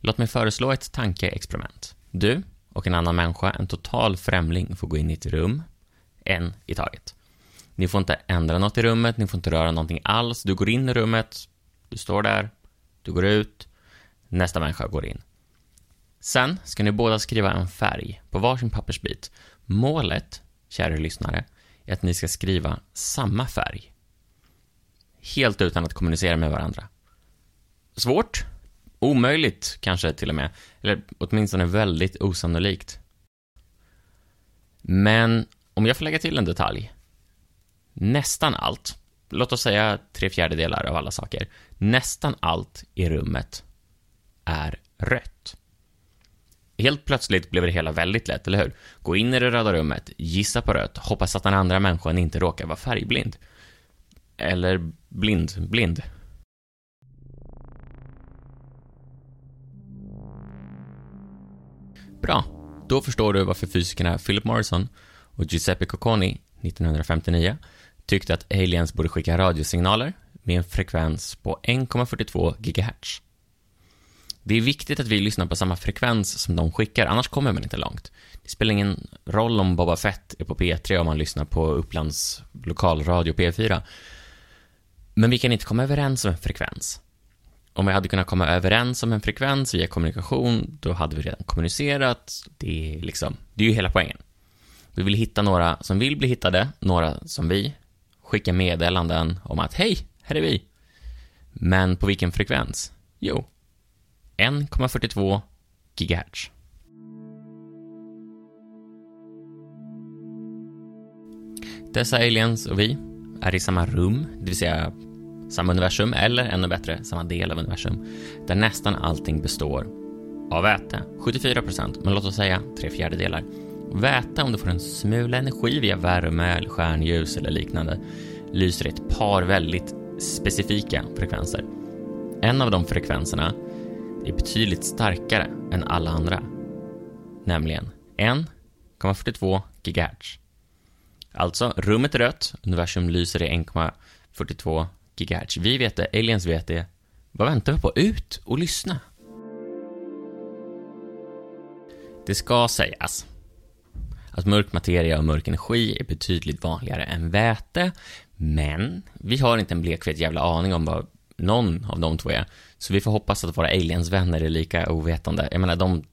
Låt mig föreslå ett tankeexperiment. Du och en annan människa, en total främling, får gå in i ett rum, en i taget. Ni får inte ändra något i rummet, ni får inte röra någonting alls. Du går in i rummet, du står där, du går ut, nästa människa går in. Sen ska ni båda skriva en färg på varsin pappersbit. Målet, kära lyssnare, är att ni ska skriva samma färg. Helt utan att kommunicera med varandra. Svårt? Omöjligt, kanske till och med. Eller åtminstone väldigt osannolikt. Men om jag får lägga till en detalj. Nästan allt, låt oss säga tre fjärdedelar av alla saker, nästan allt i rummet är rött. Helt plötsligt blev det hela väldigt lätt, eller hur? Gå in i det röda rummet, gissa på rött, hoppas att den andra människan inte råkar vara färgblind. Eller blind, blind. Bra. Då förstår du varför fysikerna Philip Morrison och Giuseppe Cocconi 1959 tyckte att aliens borde skicka radiosignaler med en frekvens på 1,42 GHz. Det är viktigt att vi lyssnar på samma frekvens som de skickar, annars kommer man inte långt. Det spelar ingen roll om Boba Fett är på P3 om man lyssnar på Upplands lokalradio P4. Men vi kan inte komma överens om en frekvens. Om vi hade kunnat komma överens om en frekvens via kommunikation, då hade vi redan kommunicerat. Det är liksom, det är ju hela poängen. Vi vill hitta några som vill bli hittade, några som vi skicka meddelanden om att hej, här är vi. Men på vilken frekvens? Jo, 1,42 GHz. Dessa aliens och vi är i samma rum, det vill säga samma universum, eller ännu bättre, samma del av universum, där nästan allting består av väte. 74 procent, men låt oss säga tre fjärdedelar. Väte, om du får en smula energi via värme, eller stjärnljus eller liknande, lyser ett par väldigt specifika frekvenser. En av de frekvenserna är betydligt starkare än alla andra, nämligen 1,42 GHz. Alltså, rummet är rött, universum lyser i 1,42 gigahertz. Vi vet det, aliens vet det. Vad väntar vi på? Ut och lyssna! Det ska sägas att mörk materia och mörk energi är betydligt vanligare än väte, men vi har inte en blekfet jävla aning om vad någon av de två är. Så vi får hoppas att våra aliensvänner är lika ovetande. Jag menar, de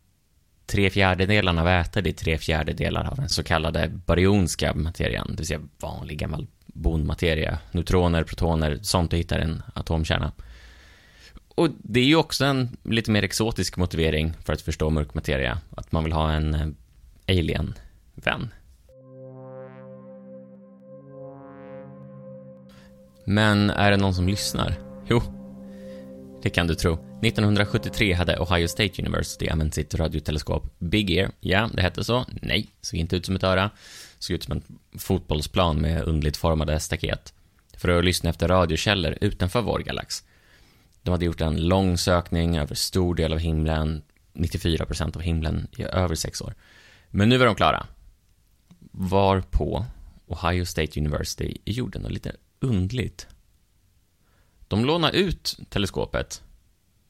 tre fjärdedelarna väte, det är tre fjärdedelar av den så kallade baryonska materian, det vill säga vanlig gammal bondmateria, neutroner, protoner, sånt du hittar i en atomkärna. Och det är ju också en lite mer exotisk motivering för att förstå mörk materia, att man vill ha en eh, alien-vän. Men är det någon som lyssnar? Jo, det kan du tro. 1973 hade Ohio State University använt sitt radioteleskop Big Ear. Ja, det hette så. Nej, såg inte ut som ett öra. Såg ut som en fotbollsplan med underligt formade staket. För att lyssna efter radiokällor utanför vår galax. De hade gjort en lång sökning över stor del av himlen, 94% av himlen, i över sex år. Men nu var de klara. Var på Ohio State University gjorde något lite undligt. De lånade ut teleskopet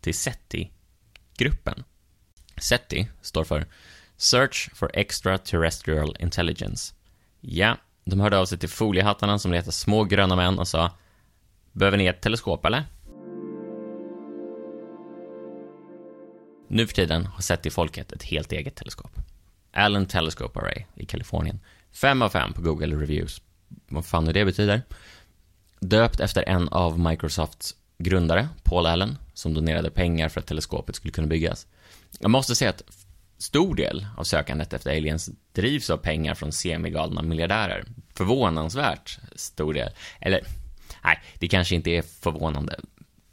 till SETI-gruppen. SETI står för Search for Extraterrestrial Intelligence. Ja, de hörde av sig till foliehattarna som letar små gröna män och sa Behöver ni ett teleskop eller? Nu för tiden har SETI-folket ett helt eget teleskop. Allen Telescope Array i Kalifornien. Fem av fem på Google Reviews. Vad fan nu det betyder? Döpt efter en av Microsofts grundare, Paul Allen, som donerade pengar för att teleskopet skulle kunna byggas. Jag måste säga att stor del av sökandet efter aliens drivs av pengar från semigalna miljardärer. Förvånansvärt stor del. Eller, nej, det kanske inte är förvånande.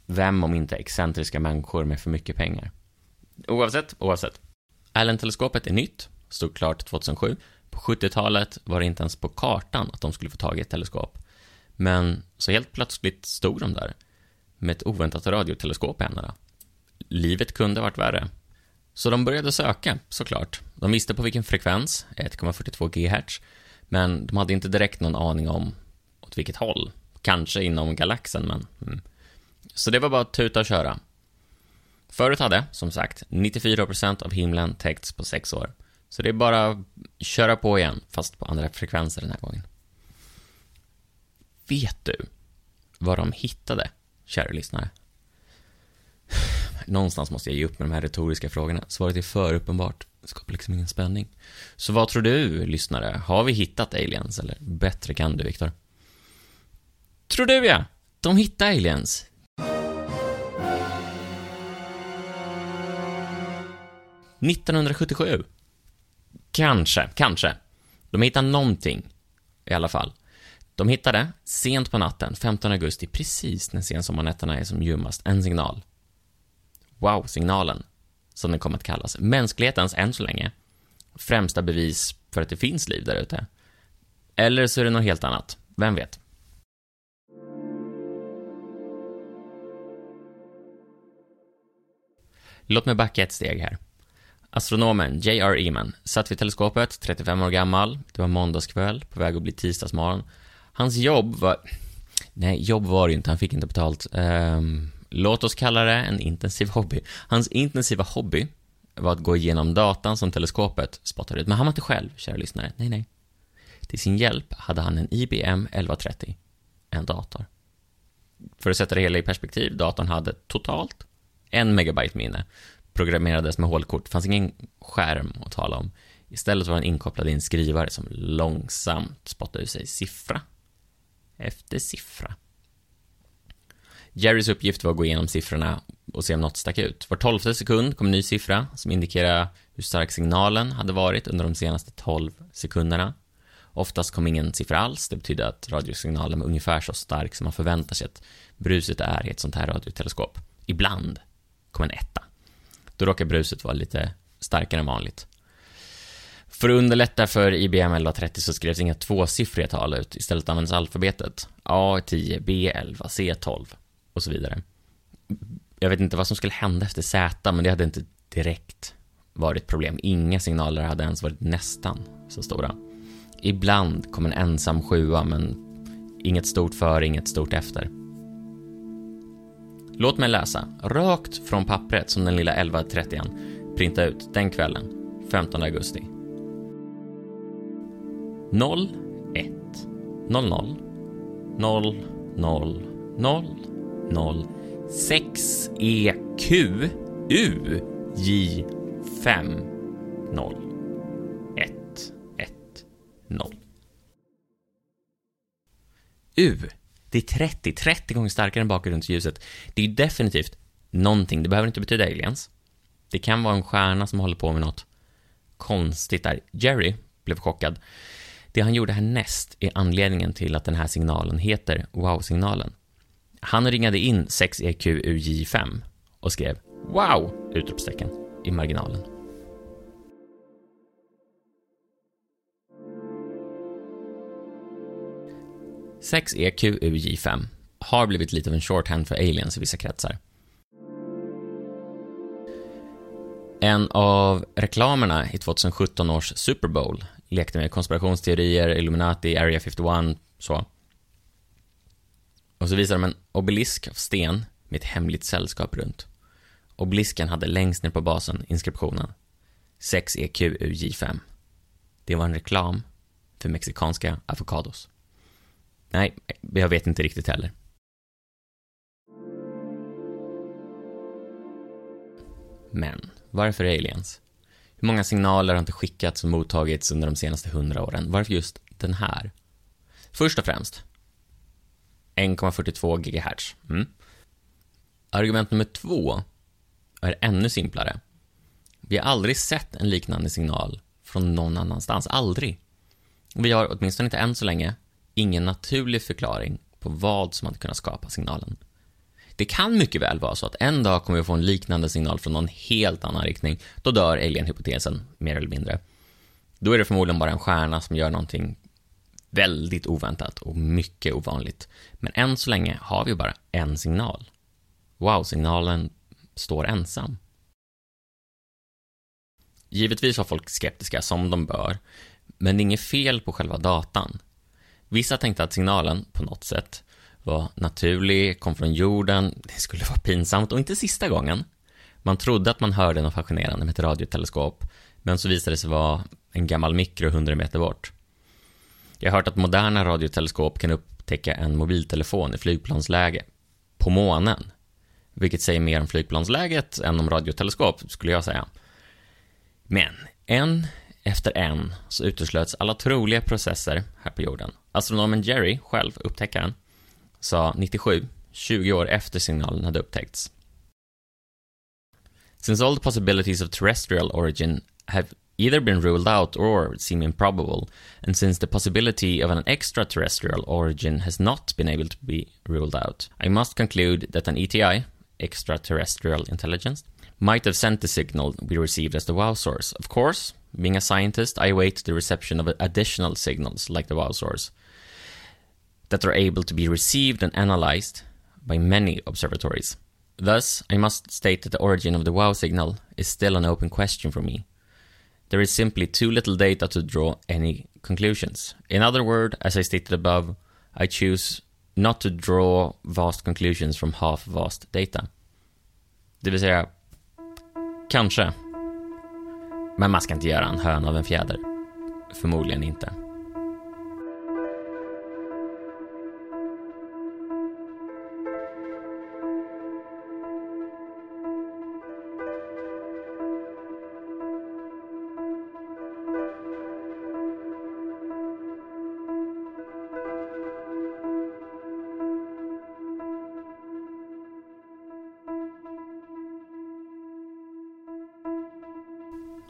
Vem om inte excentriska människor med för mycket pengar? Oavsett, oavsett. Allen-teleskopet är nytt, stod klart 2007. På 70-talet var det inte ens på kartan att de skulle få tag i ett teleskop. Men så helt plötsligt stod de där med ett oväntat radioteleskop i händerna. Livet kunde varit värre. Så de började söka, såklart. De visste på vilken frekvens, 1,42 GHz, men de hade inte direkt någon aning om åt vilket håll. Kanske inom galaxen, men... Mm. Så det var bara att tuta och köra. Förut hade, som sagt, 94% av himlen täckts på sex år. Så det är bara att köra på igen, fast på andra frekvenser den här gången. Vet du vad de hittade, kära lyssnare? Någonstans måste jag ge upp med de här retoriska frågorna. Svaret är för uppenbart. Det skapar liksom ingen spänning. Så vad tror du, lyssnare? Har vi hittat aliens? Eller bättre kan du, Viktor? Tror du, ja! De hittade aliens. –1977. Kanske, kanske. De hittade någonting, i alla fall. De hittade, sent på natten, 15 augusti, precis när sensommarnätterna är som ljummast, en signal. Wow-signalen, som den kommer att kallas. Mänsklighetens, än så länge, främsta bevis för att det finns liv där ute. Eller så är det något helt annat. Vem vet? Låt mig backa ett steg här. Astronomen J.R. Eman satt vid teleskopet, 35 år gammal. Det var måndagskväll, på väg att bli tisdagsmorgon. Hans jobb var... Nej, jobb var det inte, han fick inte betalt. Um, låt oss kalla det en intensiv hobby. Hans intensiva hobby var att gå igenom datan som teleskopet spottade ut. Men han var inte själv, kära lyssnare. Nej, nej. Till sin hjälp hade han en IBM 1130, en dator. För att sätta det hela i perspektiv, datorn hade totalt en megabyte minne. Programmerades med hålkort, fanns ingen skärm att tala om. Istället var den inkopplad i en skrivare som långsamt spottade ut sig siffra efter siffra. Jerrys uppgift var att gå igenom siffrorna och se om något stack ut. Var tolfte sekund kom en ny siffra som indikerade hur stark signalen hade varit under de senaste 12 sekunderna. Oftast kom ingen siffra alls, det betydde att radiosignalen var ungefär så stark som man förväntar sig att bruset är i ett sånt här radioteleskop. Ibland kom en etta. Då råkar bruset vara lite starkare än vanligt. För att underlätta för IBM 1130 så skrevs inga tvåsiffriga tal ut. Istället användes alfabetet. A10, B11, C12 och så vidare. Jag vet inte vad som skulle hända efter Z, men det hade inte direkt varit problem. Inga signaler hade ens varit nästan så stora. Ibland kom en ensam sjua, men inget stort före, inget stort efter. Låt mig läsa, rakt från pappret som den lilla 1130 printade ut den kvällen, 15 augusti. 01 00 0, 0, 0, 0, 6, E, U, J, 5, 0, 1, 1, 0. U det är 30, 30 gånger starkare än bakgrundsljuset. Det är ju definitivt någonting. Det behöver inte betyda aliens. Det kan vara en stjärna som håller på med något konstigt där. Jerry blev chockad. Det han gjorde härnäst är anledningen till att den här signalen heter wow-signalen. Han ringade in 6EQUJ5 och skrev wow! utropstecken i marginalen. 6EQUJ5 har blivit lite av en shorthand för aliens i vissa kretsar. En av reklamerna i 2017 års Super Bowl lekte med konspirationsteorier, Illuminati, Area 51, så. Och så visade de en obelisk av sten med ett hemligt sällskap runt. Obelisken hade längst ner på basen inskriptionen 6EQUJ5. Det var en reklam för mexikanska avokados. Nej, jag vet inte riktigt heller. Men, varför aliens? Hur många signaler har inte skickats och mottagits under de senaste hundra åren? Varför just den här? Först och främst, 1,42 GHz. Mm. Argument nummer två är ännu simplare. Vi har aldrig sett en liknande signal från någon annanstans. Aldrig. Vi har, åtminstone inte än så länge, ingen naturlig förklaring på vad som hade kunnat skapa signalen. Det kan mycket väl vara så att en dag kommer vi få en liknande signal från någon helt annan riktning. Då dör alien-hypotesen, mer eller mindre. Då är det förmodligen bara en stjärna som gör någonting väldigt oväntat och mycket ovanligt. Men än så länge har vi bara en signal. Wow-signalen står ensam. Givetvis var folk skeptiska, som de bör, men det är inget fel på själva datan. Vissa tänkte att signalen, på något sätt, var naturlig, kom från jorden, det skulle vara pinsamt och inte sista gången. Man trodde att man hörde något fascinerande med ett radioteleskop, men så visade det sig vara en gammal mikro 100 meter bort. Jag har hört att moderna radioteleskop kan upptäcka en mobiltelefon i flygplansläge på månen, vilket säger mer om flygplansläget än om radioteleskop, skulle jag säga. Men en efter en så uteslöts alla troliga processer här på jorden. Astronomen Jerry, själv upptäckaren, sa 97, 20 år efter signalen hade upptäckts. Since all the possibilities of terrestrial origin have either been ruled out or seem improbable, and since the possibility of an extraterrestrial origin has not been able to be ruled out, I must conclude that an ETI, extraterrestrial intelligence, might have sent the signal we received as the WOW source. Of course, being a scientist, I await the reception of additional signals like the WOW source that are able to be received and analyzed by many observatories. Thus, I must state that the origin of the WOW signal is still an open question for me. There is simply too little data to draw any conclusions. In other words, as I stated above, I choose not to draw vast conclusions from half vast data. Det vill säga, kanske. Men man ska inte göra en hön av en fjäder. Förmodligen inte.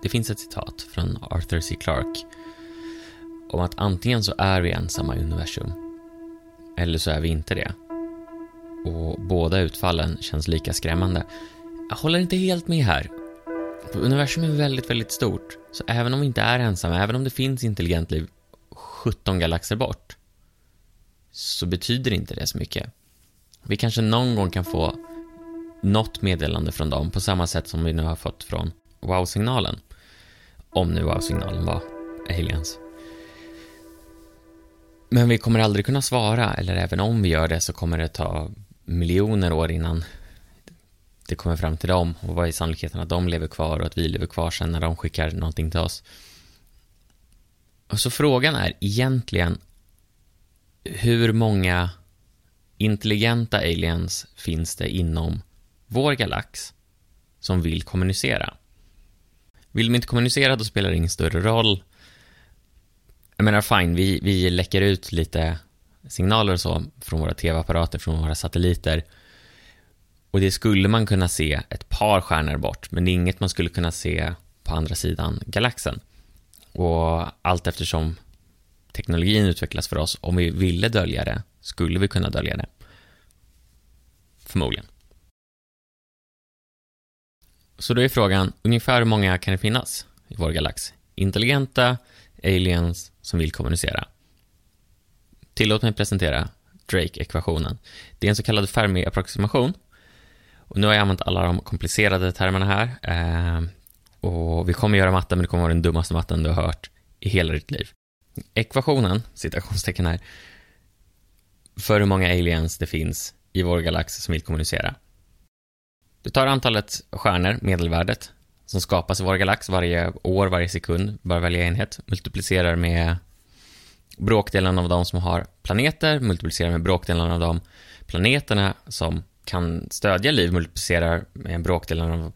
Det finns ett citat från Arthur C. Clarke om att antingen så är vi ensamma i universum eller så är vi inte det. Och båda utfallen känns lika skrämmande. Jag håller inte helt med här. För universum är väldigt, väldigt stort. Så även om vi inte är ensamma, även om det finns intelligent liv 17 galaxer bort, så betyder inte det så mycket. Vi kanske någon gång kan få något meddelande från dem på samma sätt som vi nu har fått från wow-signalen. Om nu var signalen var aliens. Men vi kommer aldrig kunna svara, eller även om vi gör det så kommer det ta miljoner år innan det kommer fram till dem och vad är sannolikheten att de lever kvar och att vi lever kvar sen när de skickar någonting till oss. Och så frågan är egentligen hur många intelligenta aliens finns det inom vår galax som vill kommunicera? Vill de inte kommunicera då spelar det ingen större roll. Jag menar fine, vi, vi läcker ut lite signaler och så från våra tv-apparater, från våra satelliter. Och det skulle man kunna se ett par stjärnor bort, men det är inget man skulle kunna se på andra sidan galaxen. Och allt eftersom teknologin utvecklas för oss, om vi ville dölja det, skulle vi kunna dölja det. Förmodligen. Så då är frågan, ungefär hur många kan det finnas i vår galax? Intelligenta aliens som vill kommunicera. Tillåt mig presentera Drake-ekvationen. Det är en så kallad Fermi-approximation. Och nu har jag använt alla de komplicerade termerna här. Eh, och vi kommer göra matten, men det kommer vara den dummaste matten du har hört i hela ditt liv. Ekvationen, citationstecken här, för hur många aliens det finns i vår galax som vill kommunicera. Du tar antalet stjärnor, medelvärdet, som skapas i vår galax varje år, varje sekund, bara välja enhet, multiplicerar med bråkdelen av de som har planeter, multiplicerar med bråkdelen av de planeterna som kan stödja liv, multiplicerar med bråkdelen av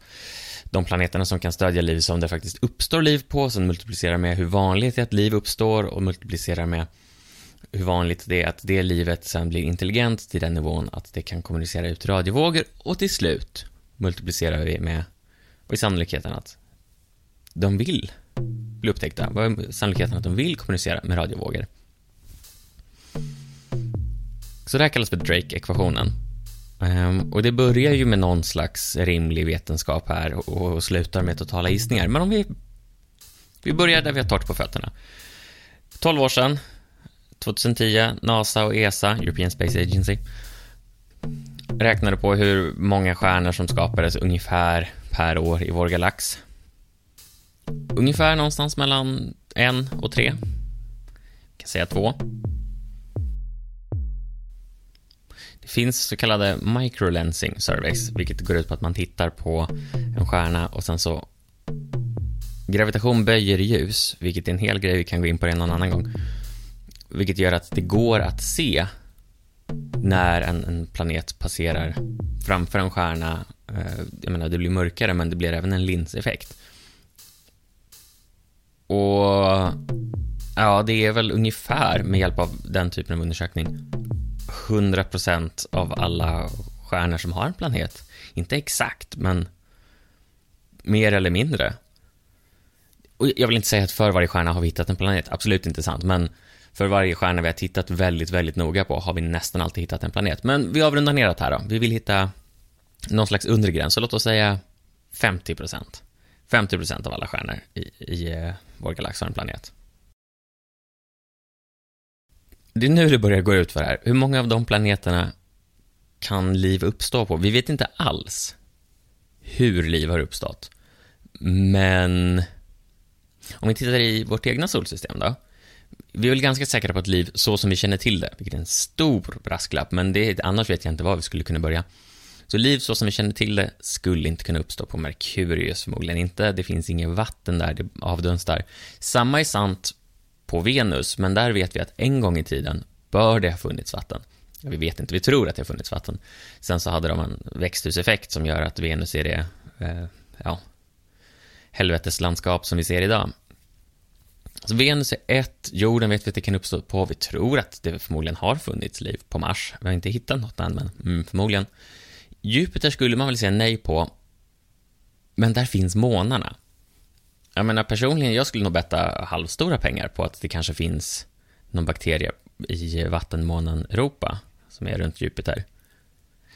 de planeterna som kan stödja liv som det faktiskt uppstår liv på, sen multiplicerar med hur vanligt det är att liv uppstår och multiplicerar med hur vanligt det är att det livet sen blir intelligent till den nivån att det kan kommunicera ut radiovågor och till slut multiplicerar vi med, vad är sannolikheten att de vill bli upptäckta? Vad är sannolikheten att de vill kommunicera med radiovågor? Så det här kallas för Drake-ekvationen. Ehm, och det börjar ju med någon slags rimlig vetenskap här och slutar med totala gissningar. Men om vi, vi börjar där vi har torrt på fötterna. 12 år sedan, 2010, NASA och ESA, European Space Agency, räknade på hur många stjärnor som skapades ungefär per år i vår galax. Ungefär någonstans mellan en och tre. Vi kan säga två. Det finns så kallade microlensing surveys, vilket går ut på att man tittar på en stjärna och sen så Gravitation böjer ljus, vilket är en hel grej, vi kan gå in på det någon annan gång. Vilket gör att det går att se när en, en planet passerar framför en stjärna. Eh, jag menar, det blir mörkare, men det blir även en linseffekt. Och ja, det är väl ungefär med hjälp av den typen av undersökning 100% av alla stjärnor som har en planet. Inte exakt, men mer eller mindre. Och jag vill inte säga att för varje stjärna har vi hittat en planet, absolut inte sant, men för varje stjärna vi har tittat väldigt, väldigt noga på har vi nästan alltid hittat en planet. Men vi avrundar neråt här då. Vi vill hitta någon slags undre gräns, så låt oss säga 50 procent. 50 procent av alla stjärnor i, i eh, vår galax har en planet. Det är nu det börjar gå ut för här. Hur många av de planeterna kan liv uppstå på? Vi vet inte alls hur liv har uppstått. Men om vi tittar i vårt egna solsystem då, vi är väl ganska säkra på att liv så som vi känner till det, vilket är en stor brasklapp, men det, annars vet jag inte var vi skulle kunna börja. Så liv så som vi känner till det skulle inte kunna uppstå på Merkurius, förmodligen inte. Det finns inget vatten där, det avdunstar. Samma är sant på Venus, men där vet vi att en gång i tiden bör det ha funnits vatten. Vi vet inte, vi tror att det har funnits vatten. Sen så hade de en växthuseffekt som gör att Venus är det, eh, ja, helveteslandskap som vi ser idag. Så Venus är ett, jorden vet vi att det kan uppstå på, vi tror att det förmodligen har funnits liv på Mars. Vi har inte hittat något än, men mm, förmodligen. Jupiter skulle man väl säga nej på, men där finns månarna. Jag menar personligen, jag skulle nog betta halvstora pengar på att det kanske finns någon bakterie i vattenmånen Europa, som är runt Jupiter.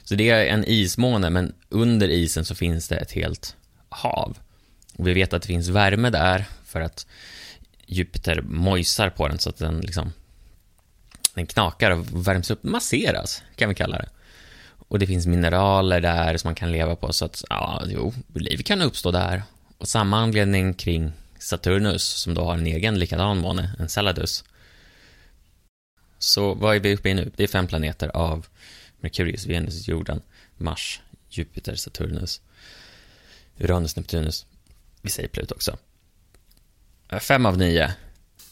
Så det är en ismåne, men under isen så finns det ett helt hav. Och vi vet att det finns värme där för att Jupiter mojsar på den så att den liksom den knakar och värms upp, masseras kan vi kalla det. Och det finns mineraler där som man kan leva på så att, ja, jo, liv kan uppstå där. Och samma anledning kring Saturnus som då har en egen likadan måne, en Celladus. Så vad är vi uppe i nu? Det är fem planeter av Merkurius, Venus, jorden, Mars, Jupiter, Saturnus, Uranus, Neptunus. Vi säger Pluto också. Eh, fem av nio.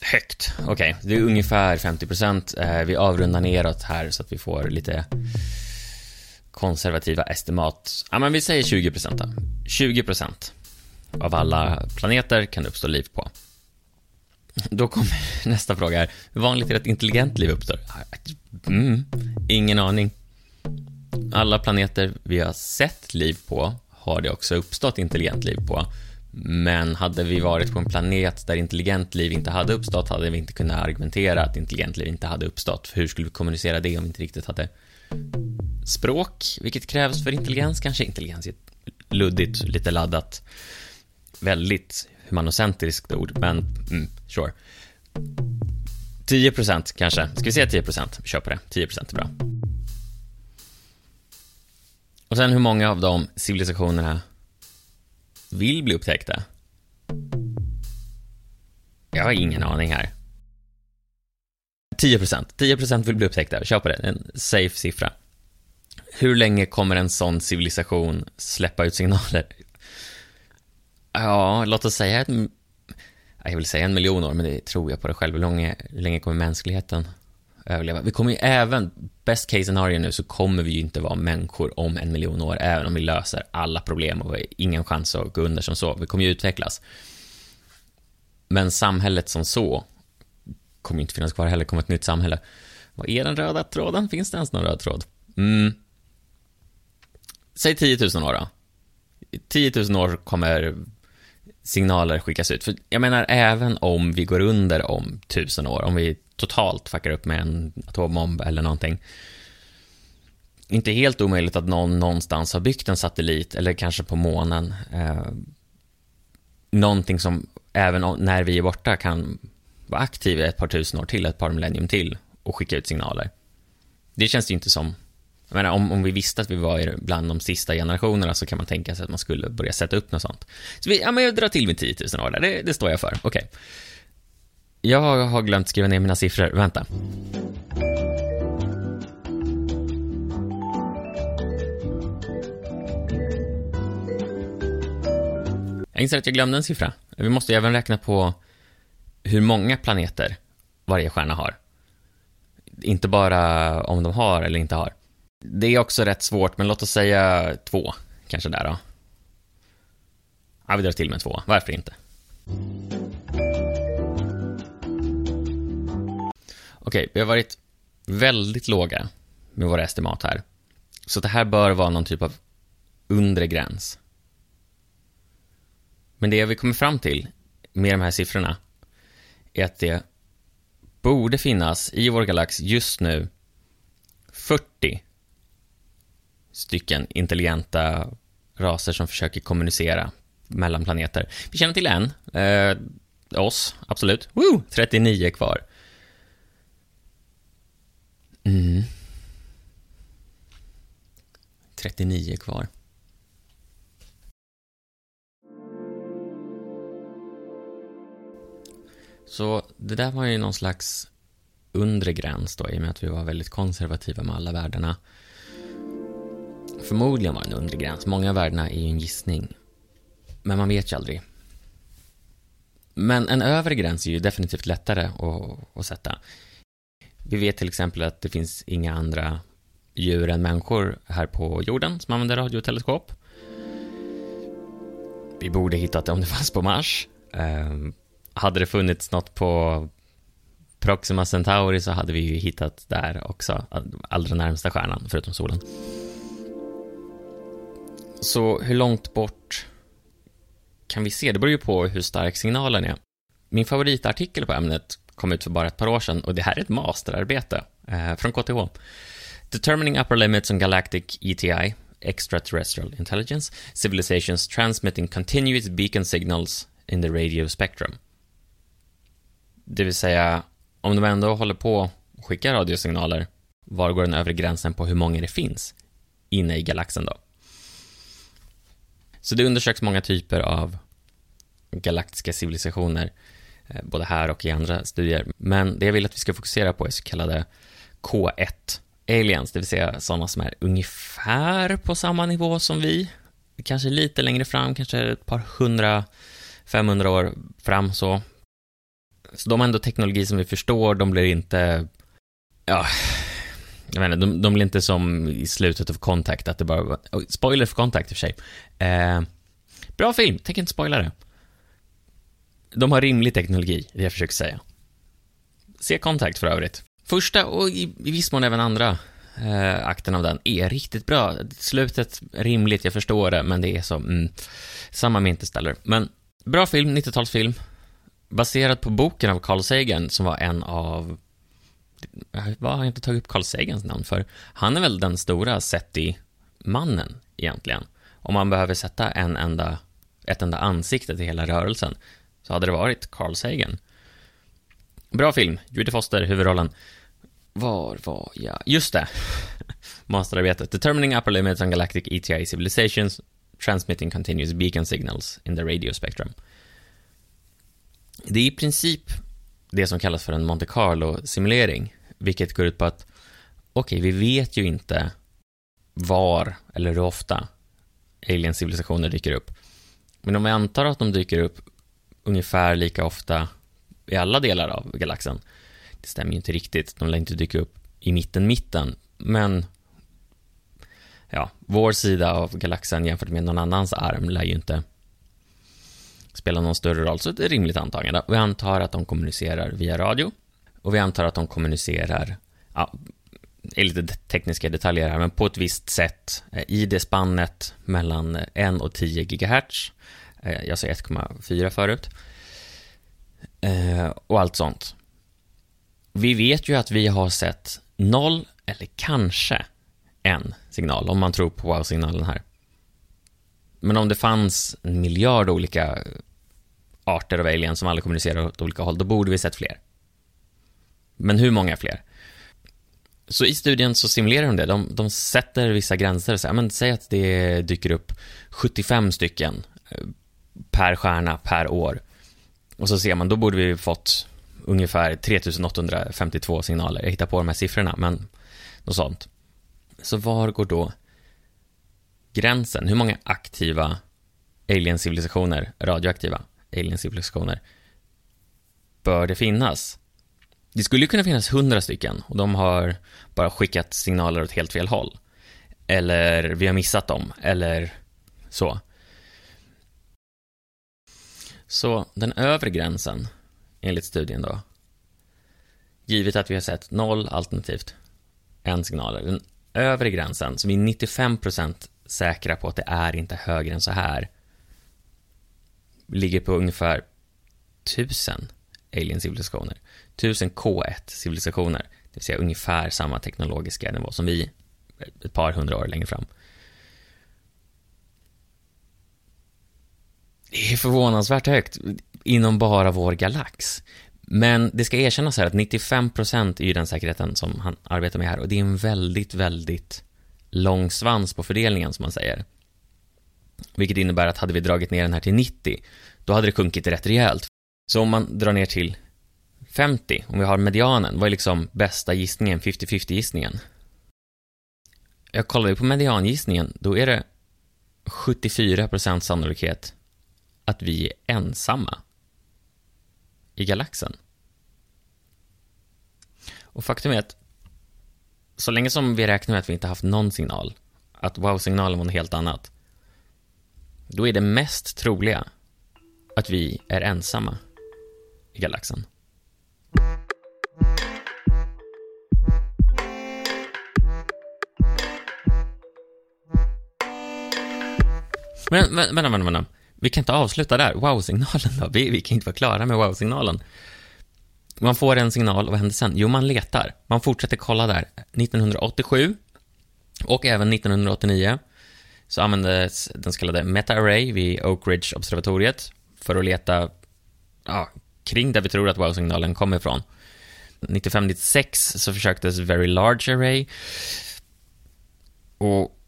Högt. Okej, okay. det är ungefär 50 procent. Eh, vi avrundar neråt här så att vi får lite konservativa estimat. Ja, men vi säger 20 procent då. 20 procent av alla planeter kan det uppstå liv på. Då kommer nästa fråga här. Hur vanligt är det att intelligent liv uppstår? Ah, mm, ingen aning. Alla planeter vi har sett liv på har det också uppstått intelligent liv på. Men hade vi varit på en planet där intelligent liv inte hade uppstått hade vi inte kunnat argumentera att intelligent liv inte hade uppstått. För hur skulle vi kommunicera det om vi inte riktigt hade språk, vilket krävs för intelligens? Kanske intelligens är ett luddigt, lite laddat, väldigt humanocentriskt ord, men mm, sure. 10 procent kanske. Ska vi säga 10 Vi kör på det. 10 är bra. Och sen hur många av de civilisationerna vill bli upptäckta? Jag har ingen aning här. 10% 10% vill bli upptäckta. Kör på det. En safe siffra. Hur länge kommer en sån civilisation släppa ut signaler? Ja, låt oss säga ett... Jag vill säga en miljon år, men det tror jag på det själv. Hur länge, hur länge kommer mänskligheten överleva? Vi kommer ju även, best case scenario nu, så kommer vi ju inte vara människor om en miljon år, även om vi löser alla problem och vi har ingen chans att gå under som så. Vi kommer ju utvecklas. Men samhället som så kommer inte finnas kvar heller, kommer ett nytt samhälle. Vad är den röda tråden? Finns det ens någon röd tråd? Mm. Säg 10 000 år då. 10 000 år kommer signaler skickas ut. För jag menar, även om vi går under om tusen år, om vi totalt fuckar upp med en atombomb eller någonting, inte helt omöjligt att någon någonstans har byggt en satellit, eller kanske på månen, eh, någonting som även när vi är borta kan vara aktiv i ett par tusen år till, ett par millennium till och skicka ut signaler. Det känns ju inte som jag menar, om, om vi visste att vi var bland de sista generationerna så kan man tänka sig att man skulle börja sätta upp något sånt. Så vi, ja, men jag drar till med 10 000 år där, det, det står jag för. Okej. Okay. Jag har glömt skriva ner mina siffror. Vänta. Jag inser att jag glömde en siffra. Vi måste även räkna på hur många planeter varje stjärna har. Inte bara om de har eller inte har. Det är också rätt svårt, men låt oss säga två, kanske där då. Ja, vi drar till med två. Varför inte? Okej, vi har varit väldigt låga med våra estimat här. Så det här bör vara någon typ av undre gräns. Men det vi kommer fram till med de här siffrorna är att det borde finnas i vår galax just nu 40 stycken intelligenta raser som försöker kommunicera mellan planeter. Vi känner till en, eh, oss, absolut. Woo! 39 kvar. Mm. 39 kvar. Så det där var ju någon slags undre gräns då, i och med att vi var väldigt konservativa med alla värdena. Förmodligen var det en undre gräns. Många av värdena är ju en gissning. Men man vet ju aldrig. Men en övre gräns är ju definitivt lättare att, att sätta. Vi vet till exempel att det finns inga andra djur än människor här på jorden som använder radioteleskop. Vi borde hittat det om det fanns på Mars. Eh, hade det funnits något på Proxima Centauri så hade vi ju hittat där också, allra närmsta stjärnan, förutom solen. Så hur långt bort kan vi se? Det beror ju på hur stark signalen är. Min favoritartikel på ämnet kom ut för bara ett par år sedan och det här är ett masterarbete eh, från KTH. Determining upper limits on galactic ETI, extraterrestrial intelligence, civilizations transmitting continuous beacon signals in the radio spectrum. Det vill säga, om de ändå håller på och skickar radiosignaler, var går den övre gränsen på hur många det finns inne i galaxen då? Så det undersöks många typer av galaktiska civilisationer, Eh, både här och i andra studier. Men det jag vill att vi ska fokusera på är så kallade K1 aliens, det vill säga sådana som är ungefär på samma nivå som vi. Kanske lite längre fram, kanske ett par hundra, 500 år fram så. Så de har ändå teknologi som vi förstår, de blir inte, ja, jag menar, de, de blir inte som i slutet av Contact, att det bara var, spoiler för Contact i och för sig. Eh, bra film, tänker inte spoila det. De har rimlig teknologi, det jag försöker säga. Se Contact för övrigt. Första och i, i viss mån även andra eh, akten av den är riktigt bra. Slutet rimligt, jag förstår det, men det är så, mm, samma med Interstellar. Men bra film, 90-talsfilm. Baserad på boken av Carl Sagan, som var en av vad har jag inte tagit upp Carl Sagans namn för? Han är väl den stora SETI-mannen egentligen. Om man behöver sätta en enda, ett enda ansikte till hela rörelsen så hade det varit Carl Sagan. Bra film, Judy Foster, huvudrollen. Var var jag? Just det! Masterarbetet. Determining upper limits on galactic ETI civilizations, transmitting continuous beacon signals in the radio spectrum. Det är i princip det som kallas för en Monte Carlo-simulering, vilket går ut på att okej, okay, vi vet ju inte var eller hur ofta alien-civilisationer dyker upp. Men om vi antar att de dyker upp ungefär lika ofta i alla delar av galaxen, det stämmer ju inte riktigt, de lär inte dyka upp i mitten, mitten, men ja, vår sida av galaxen jämfört med någon annans arm lär ju inte spela någon större roll, så det är ett rimligt antagande. Vi antar att de kommunicerar via radio. Och vi antar att de kommunicerar, ja, är lite tekniska detaljer här, men på ett visst sätt eh, i det spannet mellan eh, 1 och 10 GHz. Eh, jag sa 1,4 förut. Eh, och allt sånt. Vi vet ju att vi har sett noll eller kanske en signal, om man tror på wow-signalen här. Men om det fanns en miljard olika arter av aliens som alla kommunicerar åt olika håll, då borde vi sett fler. Men hur många fler? Så i studien så simulerar de det. De, de sätter vissa gränser. Så här, men säg att det dyker upp 75 stycken eh, per stjärna per år. Och så ser man, då borde vi fått ungefär 3852 signaler. Jag hittar på de här siffrorna, men något sånt. Så var går då gränsen? Hur många aktiva alien-civilisationer, radioaktiva alien-civilisationer, bör det finnas? Det skulle ju kunna finnas hundra stycken och de har bara skickat signaler åt helt fel håll. Eller vi har missat dem, eller så. Så den övre gränsen, enligt studien då, givet att vi har sett noll alternativt en signaler, den övre gränsen, som vi är 95% säkra på att det är inte högre än så här, ligger på ungefär 1000 alien-civilisationer. 1000 K1-civilisationer, det vill säga ungefär samma teknologiska nivå som vi ett par hundra år längre fram. Det är förvånansvärt högt inom bara vår galax. Men det ska erkännas här att 95% är ju den säkerheten som han arbetar med här och det är en väldigt, väldigt lång svans på fördelningen som man säger. Vilket innebär att hade vi dragit ner den här till 90, då hade det sjunkit rätt rejält. Så om man drar ner till 50, om vi har medianen, vad är liksom bästa gissningen, 50-50 gissningen? Jag kollade på mediangissningen, då är det 74% sannolikhet att vi är ensamma i galaxen. Och faktum är att så länge som vi räknar med att vi inte haft någon signal, att wow-signalen var något helt annat, då är det mest troliga att vi är ensamma i galaxen. Men vänta, vänta, vänta. Vi kan inte avsluta där. Wow-signalen då? Vi, vi kan inte vara klara med wow-signalen. Man får en signal, och vad händer sen? Jo, man letar. Man fortsätter kolla där. 1987 och även 1989 så användes den så kallade Meta-Array vid Oak Ridge-observatoriet för att leta ja, kring där vi tror att wow-signalen kommer ifrån. 95-96 så försöktes Very Large Array och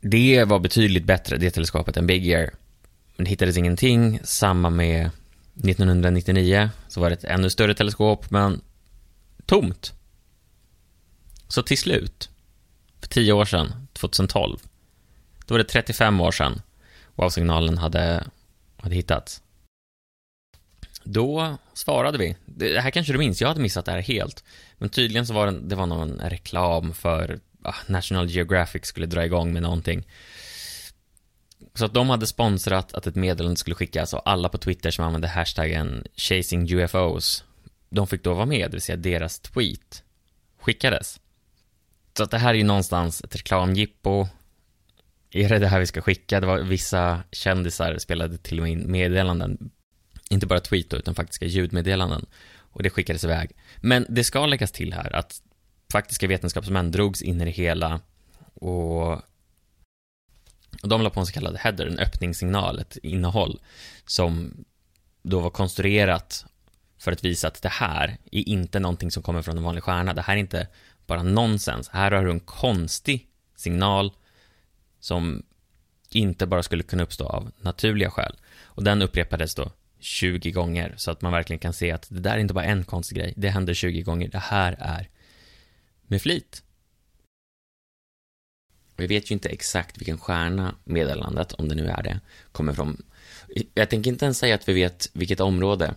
det var betydligt bättre, det teleskopet, än Big Ear. Men det hittades ingenting. Samma med 1999 så var det ett ännu större teleskop, men tomt. Så till slut, för tio år sedan, 2012, då var det 35 år sedan wow-signalen hade, hade hittats. Då svarade vi. Det här kanske du minns, jag hade missat det här helt. Men tydligen så var det, det var någon reklam för ah, National Geographic skulle dra igång med någonting. Så att de hade sponsrat att ett meddelande skulle skickas och alla på Twitter som använde hashtaggen chasing UFOs, de fick då vara med, det vill säga deras tweet skickades. Så att det här är ju någonstans ett reklamjippo. Är det det här vi ska skicka? Det var vissa kändisar spelade till och med in meddelanden. Inte bara tweet då, utan faktiska ljudmeddelanden. Och det skickades iväg. Men det ska läggas till här att faktiska vetenskapsmän drogs in i det hela och och de la på en så kallad header, en öppningssignal, ett innehåll som då var konstruerat för att visa att det här är inte någonting som kommer från en vanlig stjärna. Det här är inte bara nonsens. Här har du en konstig signal som inte bara skulle kunna uppstå av naturliga skäl. Och den upprepades då 20 gånger så att man verkligen kan se att det där är inte bara en konstig grej. Det händer 20 gånger. Det här är med flit. Vi vet ju inte exakt vilken stjärna meddelandet, om det nu är det, kommer från. Jag tänker inte ens säga att vi vet vilket område.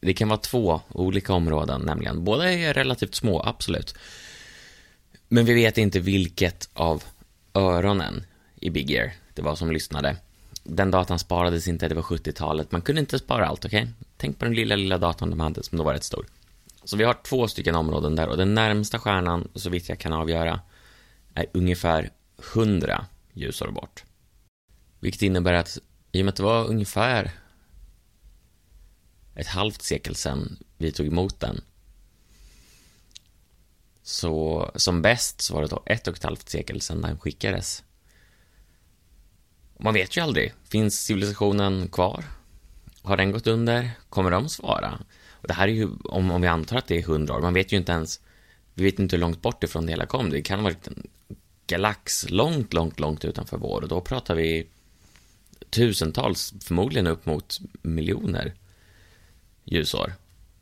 Det kan vara två olika områden, nämligen. Båda är relativt små, absolut. Men vi vet inte vilket av öronen i Big Ear det var som lyssnade. Den datan sparades inte, det var 70-talet. Man kunde inte spara allt, okej? Okay? Tänk på den lilla, lilla datorn de hade, som då var rätt stor. Så vi har två stycken områden där och den närmsta stjärnan, så vitt jag kan avgöra, är ungefär 100 ljusår bort. Vilket innebär att i och med att det var ungefär ett halvt sekel sedan vi tog emot den så som bäst så var det då ett och ett halvt sekel sedan den skickades. Man vet ju aldrig. Finns civilisationen kvar? Har den gått under? Kommer de svara? Och det här är ju, om, om vi antar att det är hundra år, man vet ju inte ens, vi vet inte hur långt bort ifrån det hela kom. Det kan ha varit en galax långt, långt, långt utanför vår och då pratar vi tusentals, förmodligen upp mot miljoner ljusår.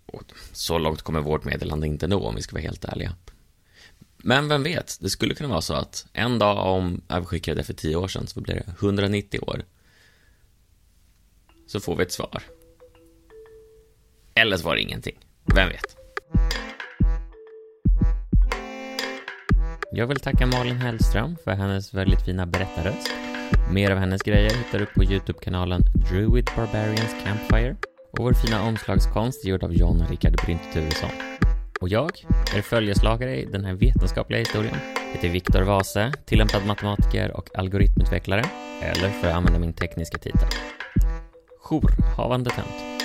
Och så långt kommer vårt meddelande inte nå om vi ska vara helt ärliga. Men vem vet, det skulle kunna vara så att en dag om, jag skickade det för tio år sedan, så blir det 190 år. så får vi ett svar. Eller så var det ingenting. Vem vet? Jag vill tacka Malin Hellström för hennes väldigt fina berättarröst. Mer av hennes grejer hittar du på Youtube-kanalen Druid Barbarians Campfire. Och vår fina omslagskonst är gjord av John Rickard Brinte Turesson. Och jag är följeslagare i den här vetenskapliga historien. Heter Viktor Vase, tillämpad matematiker och algoritmutvecklare. Eller för att använda min tekniska titel. Jourhavande tönt.